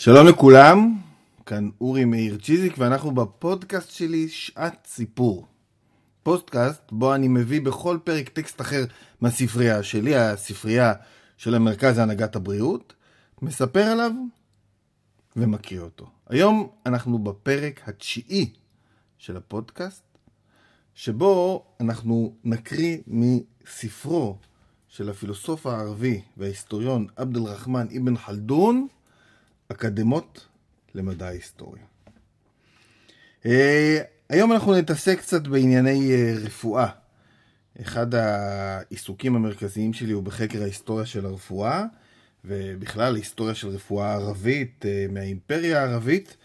שלום לכולם, כאן אורי מאיר צ'יזיק ואנחנו בפודקאסט שלי שעת סיפור. פודקאסט בו אני מביא בכל פרק טקסט אחר מהספרייה שלי, הספרייה של המרכז להנהגת הבריאות, מספר עליו ומקריא אותו. היום אנחנו בפרק התשיעי של הפודקאסט, שבו אנחנו נקריא מספרו של הפילוסוף הערבי וההיסטוריון עבד אל-רחמן אבן חלדון, אקדמות למדע ההיסטוריה. Uh, היום אנחנו נתעסק קצת בענייני uh, רפואה. אחד העיסוקים המרכזיים שלי הוא בחקר ההיסטוריה של הרפואה, ובכלל היסטוריה של רפואה ערבית uh, מהאימפריה הערבית,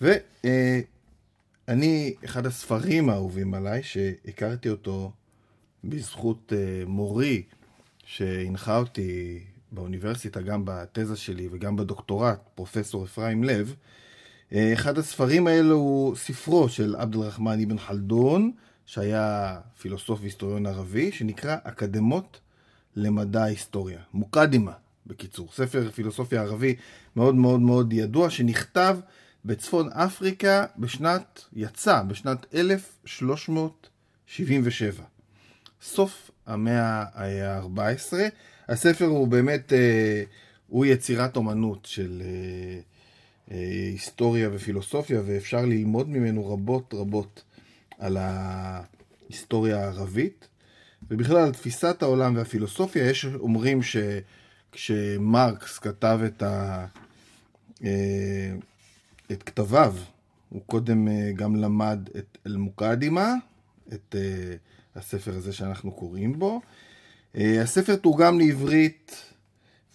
ואני, אחד הספרים האהובים עליי, שהכרתי אותו בזכות מורי שהנחה אותי באוניברסיטה, גם בתזה שלי וגם בדוקטורט, פרופסור אפרים לב. אה, אחד הספרים האלו הוא ספרו של עבד אל-רחמן אבן חלדון, שהיה פילוסוף והיסטוריון ערבי, שנקרא אקדמות למדע ההיסטוריה. מוקדימה, בקיצור. ספר פילוסופיה ערבי מאוד מאוד מאוד ידוע, שנכתב בצפון אפריקה בשנת, יצא בשנת 1377. סוף המאה ה-14. הספר הוא באמת, אה, הוא יצירת אומנות של אה, אה, היסטוריה ופילוסופיה, ואפשר ללמוד ממנו רבות רבות על ההיסטוריה הערבית. ובכלל על תפיסת העולם והפילוסופיה, יש אומרים שכשמרקס כתב את, ה... את כתביו, הוא קודם גם למד את אל-מוקדימה, את הספר הזה שאנחנו קוראים בו. אה, הספר תורגם לעברית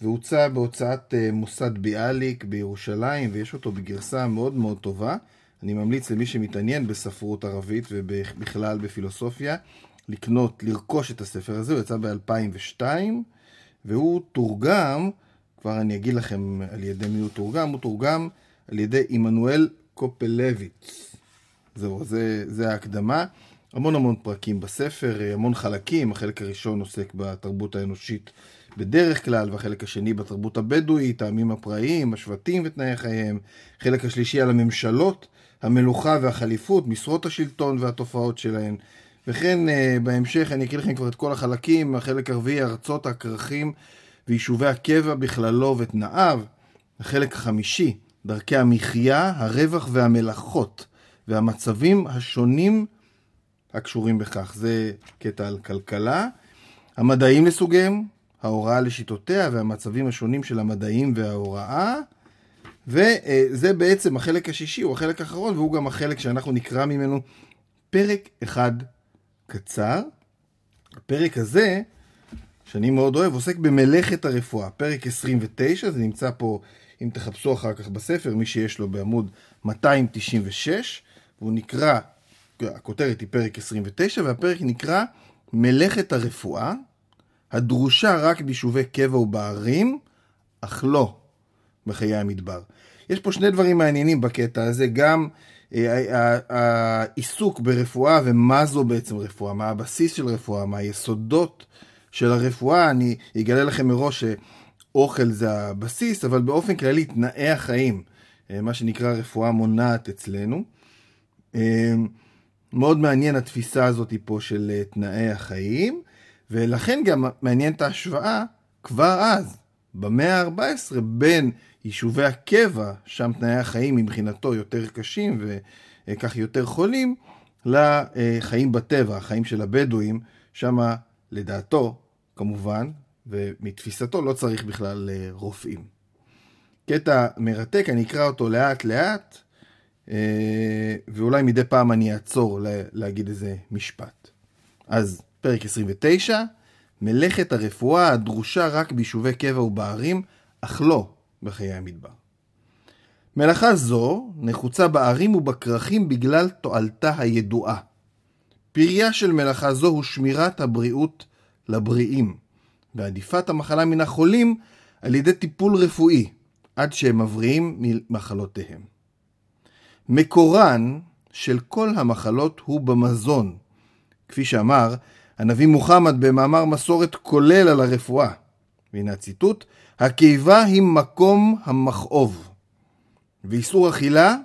והוצא בהוצאת אה, מוסד ביאליק בירושלים, ויש אותו בגרסה מאוד מאוד טובה. אני ממליץ למי שמתעניין בספרות ערבית ובכלל בפילוסופיה, לקנות, לרכוש את הספר הזה, הוא יצא ב-2002, והוא תורגם, כבר אני אגיד לכם על ידי מי הוא תורגם, הוא תורגם על ידי עמנואל קופלביץ. זהו, זה, זה ההקדמה. המון המון פרקים בספר, אה, המון חלקים, החלק הראשון עוסק בתרבות האנושית בדרך כלל, והחלק השני בתרבות הבדואית, העמים הפראיים, השבטים ותנאי חייהם, חלק השלישי על הממשלות, המלוכה והחליפות, משרות השלטון והתופעות שלהן, וכן אה, בהמשך אני אקריא לכם כבר את כל החלקים, החלק הרביעי, ארצות הכרכים ויישובי הקבע בכללו ותנאיו, החלק החמישי, דרכי המחיה, הרווח והמלאכות, והמצבים השונים הקשורים בכך. זה קטע על כלכלה. המדעים לסוגיהם, ההוראה לשיטותיה והמצבים השונים של המדעים וההוראה. וזה בעצם החלק השישי, הוא החלק האחרון, והוא גם החלק שאנחנו נקרא ממנו פרק אחד קצר. הפרק הזה, שאני מאוד אוהב, עוסק במלאכת הרפואה. פרק 29, זה נמצא פה, אם תחפשו אחר כך בספר, מי שיש לו בעמוד 296, והוא נקרא הכותרת היא פרק 29, והפרק נקרא מלאכת הרפואה, הדרושה רק ביישובי קבע ובערים, אך לא בחיי המדבר. יש פה שני דברים מעניינים בקטע הזה, גם אה, העיסוק ברפואה ומה זו בעצם רפואה, מה הבסיס של רפואה, מה היסודות של הרפואה. אני אגלה לכם מראש שאוכל זה הבסיס, אבל באופן כללי תנאי החיים, אה, מה שנקרא רפואה מונעת אצלנו. אה, מאוד מעניין התפיסה הזאת פה של אה, תנאי החיים, ולכן גם מעניין את ההשוואה כבר אז, במאה ה-14, בין יישובי הקבע, שם תנאי החיים מבחינתו יותר קשים וכך יותר חולים, לחיים בטבע, החיים של הבדואים, שם לדעתו, כמובן, ומתפיסתו לא צריך בכלל אה, רופאים. קטע מרתק, אני אקרא אותו לאט לאט. אה, ואולי מדי פעם אני אעצור להגיד איזה משפט. אז פרק 29, מלאכת הרפואה הדרושה רק ביישובי קבע ובערים, אך לא בחיי המדבר. מלאכה זו נחוצה בערים ובכרכים בגלל תועלתה הידועה. פריה של מלאכה זו הוא שמירת הבריאות לבריאים, ועדיפת המחלה מן החולים על ידי טיפול רפואי, עד שהם מבריאים ממחלותיהם. מקורן של כל המחלות הוא במזון. כפי שאמר הנביא מוחמד במאמר מסורת כולל על הרפואה. והנה הציטוט, הקיבה היא מקום המכאוב. ואיסור אכילה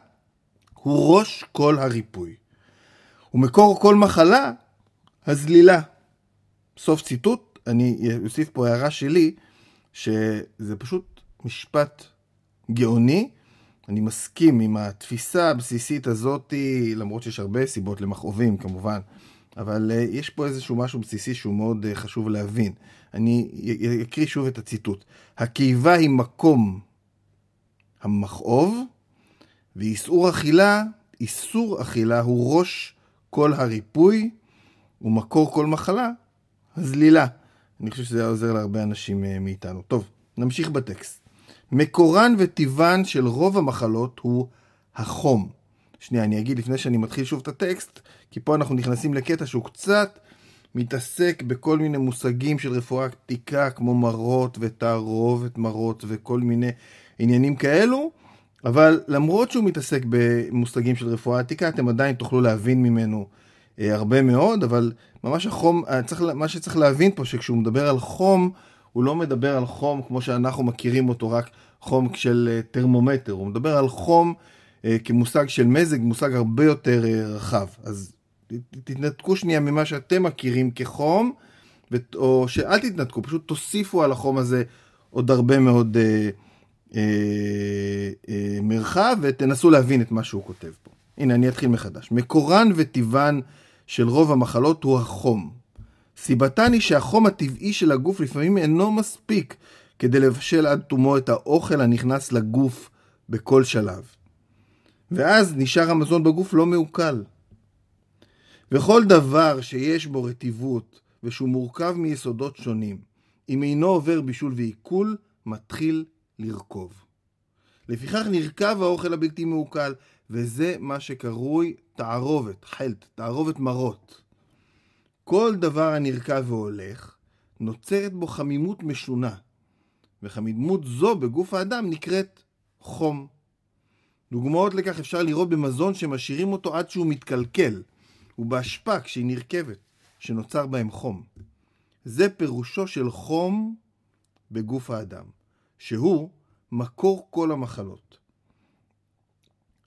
הוא ראש כל הריפוי. ומקור כל מחלה, הזלילה. סוף ציטוט, אני אוסיף פה הערה שלי, שזה פשוט משפט גאוני. אני מסכים עם התפיסה הבסיסית הזאתי, למרות שיש הרבה סיבות למכאובים כמובן, אבל uh, יש פה איזשהו משהו בסיסי שהוא מאוד uh, חשוב להבין. אני אקריא שוב את הציטוט. הקיבה היא מקום המכאוב, ואיסור אכילה, איסור אכילה הוא ראש כל הריפוי ומקור כל מחלה, הזלילה. אני חושב שזה היה עוזר להרבה אנשים uh, מאיתנו. טוב, נמשיך בטקסט. מקורן וטיבן של רוב המחלות הוא החום. שנייה, אני אגיד לפני שאני מתחיל שוב את הטקסט, כי פה אנחנו נכנסים לקטע שהוא קצת מתעסק בכל מיני מושגים של רפואה עתיקה, כמו מרות ותערובת מרות וכל מיני עניינים כאלו, אבל למרות שהוא מתעסק במושגים של רפואה עתיקה, אתם עדיין תוכלו להבין ממנו אה, הרבה מאוד, אבל ממש החום, אה, צריך, מה שצריך להבין פה, שכשהוא מדבר על חום, הוא לא מדבר על חום כמו שאנחנו מכירים אותו, רק חום של אה, טרמומטר, הוא מדבר על חום אה, כמושג של מזג, מושג הרבה יותר אה, רחב. אז תתנתקו שנייה ממה שאתם מכירים כחום, או שאל תתנתקו, פשוט תוסיפו על החום הזה עוד הרבה מאוד אה, אה, אה, מרחב, ותנסו להבין את מה שהוא כותב פה. הנה, אני אתחיל מחדש. מקורן וטיבן של רוב המחלות הוא החום. סיבתן היא שהחום הטבעי של הגוף לפעמים אינו מספיק כדי לבשל עד תומו את האוכל הנכנס לגוף בכל שלב. ואז נשאר המזון בגוף לא מעוקל. וכל דבר שיש בו רטיבות ושהוא מורכב מיסודות שונים, אם אינו עובר בישול ועיכול, מתחיל לרכוב. לפיכך נרקב האוכל הבלתי מעוקל, וזה מה שקרוי תערובת, חלט, תערובת מרות. כל דבר הנרקב והולך, נוצרת בו חמימות משונה, וחמימות זו בגוף האדם נקראת חום. דוגמאות לכך אפשר לראות במזון שמשאירים אותו עד שהוא מתקלקל, ובאשפה כשהיא נרכבת, שנוצר בהם חום. זה פירושו של חום בגוף האדם, שהוא מקור כל המחלות.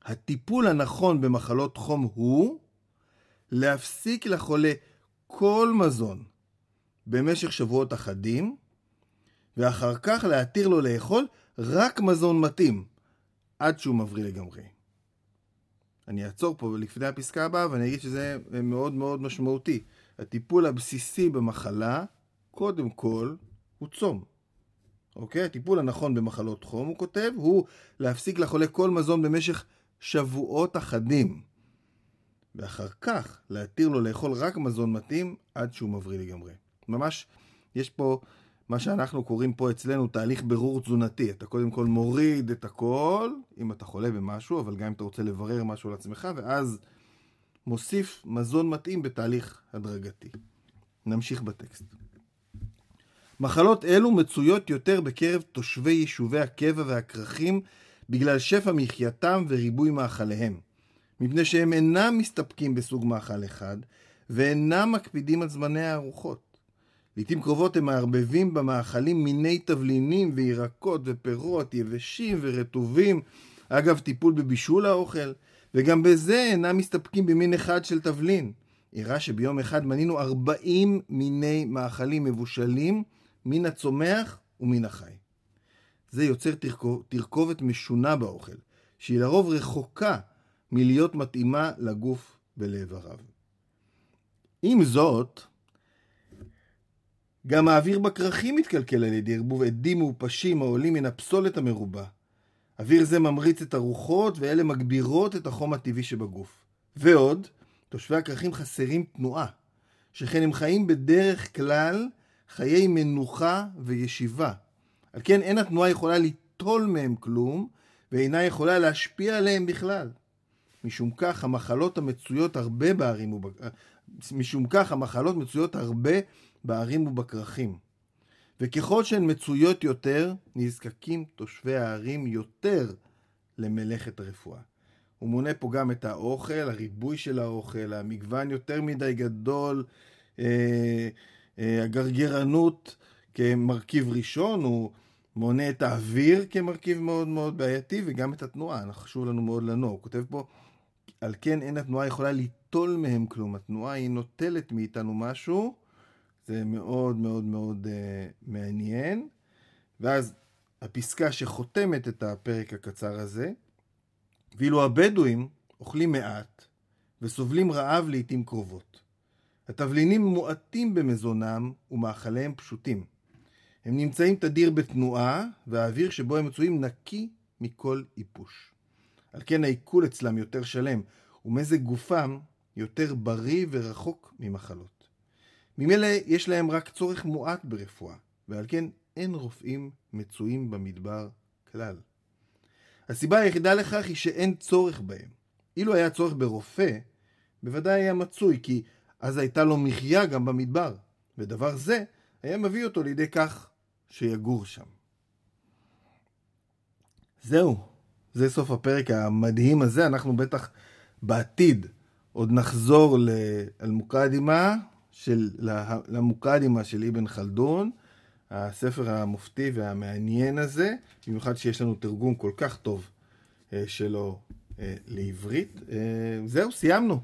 הטיפול הנכון במחלות חום הוא להפסיק לחולה כל מזון במשך שבועות אחדים, ואחר כך להתיר לו לאכול רק מזון מתאים, עד שהוא מבריא לגמרי. אני אעצור פה לפני הפסקה הבאה ואני אגיד שזה מאוד מאוד משמעותי. הטיפול הבסיסי במחלה, קודם כל, הוא צום. אוקיי? הטיפול הנכון במחלות חום, הוא כותב, הוא להפסיק לחולה כל מזון במשך שבועות אחדים. ואחר כך להתיר לו לאכול רק מזון מתאים עד שהוא מבריא לגמרי. ממש, יש פה מה שאנחנו קוראים פה אצלנו תהליך בירור תזונתי. אתה קודם כל מוריד את הכל, אם אתה חולה במשהו, אבל גם אם אתה רוצה לברר משהו על עצמך, ואז מוסיף מזון מתאים בתהליך הדרגתי. נמשיך בטקסט. מחלות אלו מצויות יותר בקרב תושבי יישובי הקבע והכרכים בגלל שפע מחייתם וריבוי מאכליהם. מפני שהם אינם מסתפקים בסוג מאכל אחד, ואינם מקפידים על זמני הארוחות. לעתים קרובות הם מערבבים במאכלים מיני תבלינים וירקות ופירות יבשים ורטובים, אגב טיפול בבישול האוכל, וגם בזה אינם מסתפקים במין אחד של תבלין. אירע שביום אחד מנינו 40 מיני מאכלים מבושלים מן הצומח ומן החי. זה יוצר תרכובת משונה באוכל, שהיא לרוב רחוקה מלהיות מתאימה לגוף ולאיבריו. עם זאת, גם האוויר בכרכים מתקלקל על ידי ערבוב עדים מעופשים העולים מן הפסולת המרובה. אוויר זה ממריץ את הרוחות ואלה מגבירות את החום הטבעי שבגוף. ועוד, תושבי הכרכים חסרים תנועה, שכן הם חיים בדרך כלל חיי מנוחה וישיבה. על כן אין התנועה יכולה ליטול מהם כלום, ואינה יכולה להשפיע עליהם בכלל. משום כך המחלות המצויות הרבה בערים ובק... משום כך המחלות מצויות הרבה בערים ובכרכים. וככל שהן מצויות יותר, נזקקים תושבי הערים יותר למלאכת הרפואה. הוא מונה פה גם את האוכל, הריבוי של האוכל, המגוון יותר מדי גדול, אה, אה, הגרגרנות כמרכיב ראשון, הוא מונה את האוויר כמרכיב מאוד מאוד בעייתי, וגם את התנועה, חשוב לנו מאוד לנוע. הוא כותב פה, על כן אין התנועה יכולה ליטול מהם כלום. התנועה היא נוטלת מאיתנו משהו, זה מאוד מאוד מאוד uh, מעניין. ואז הפסקה שחותמת את הפרק הקצר הזה, ואילו הבדואים אוכלים מעט וסובלים רעב לעתים קרובות. התבלינים מועטים במזונם ומאכליהם פשוטים. הם נמצאים תדיר בתנועה, והאוויר שבו הם מצויים נקי מכל איפוש. על כן העיכול אצלם יותר שלם, ומזג גופם יותר בריא ורחוק ממחלות. ממילא יש להם רק צורך מועט ברפואה, ועל כן אין רופאים מצויים במדבר כלל. הסיבה היחידה לכך היא שאין צורך בהם. אילו היה צורך ברופא, בוודאי היה מצוי, כי אז הייתה לו מחיה גם במדבר, ודבר זה היה מביא אותו לידי כך שיגור שם. זהו, זה סוף הפרק המדהים הזה, אנחנו בטח בעתיד עוד נחזור לאלמוקדימה של, למוקדימה של אבן חלדון, הספר המופתי והמעניין הזה, במיוחד שיש לנו תרגום כל כך טוב אה, שלו אה, לעברית. אה, זהו, סיימנו.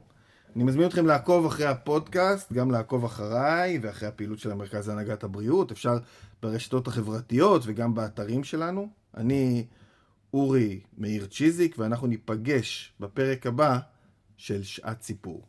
אני מזמין אתכם לעקוב אחרי הפודקאסט, גם לעקוב אחריי ואחרי הפעילות של המרכז להנהגת הבריאות. אפשר ברשתות החברתיות וגם באתרים שלנו. אני אורי מאיר צ'יזיק, ואנחנו ניפגש בפרק הבא של שעת סיפור.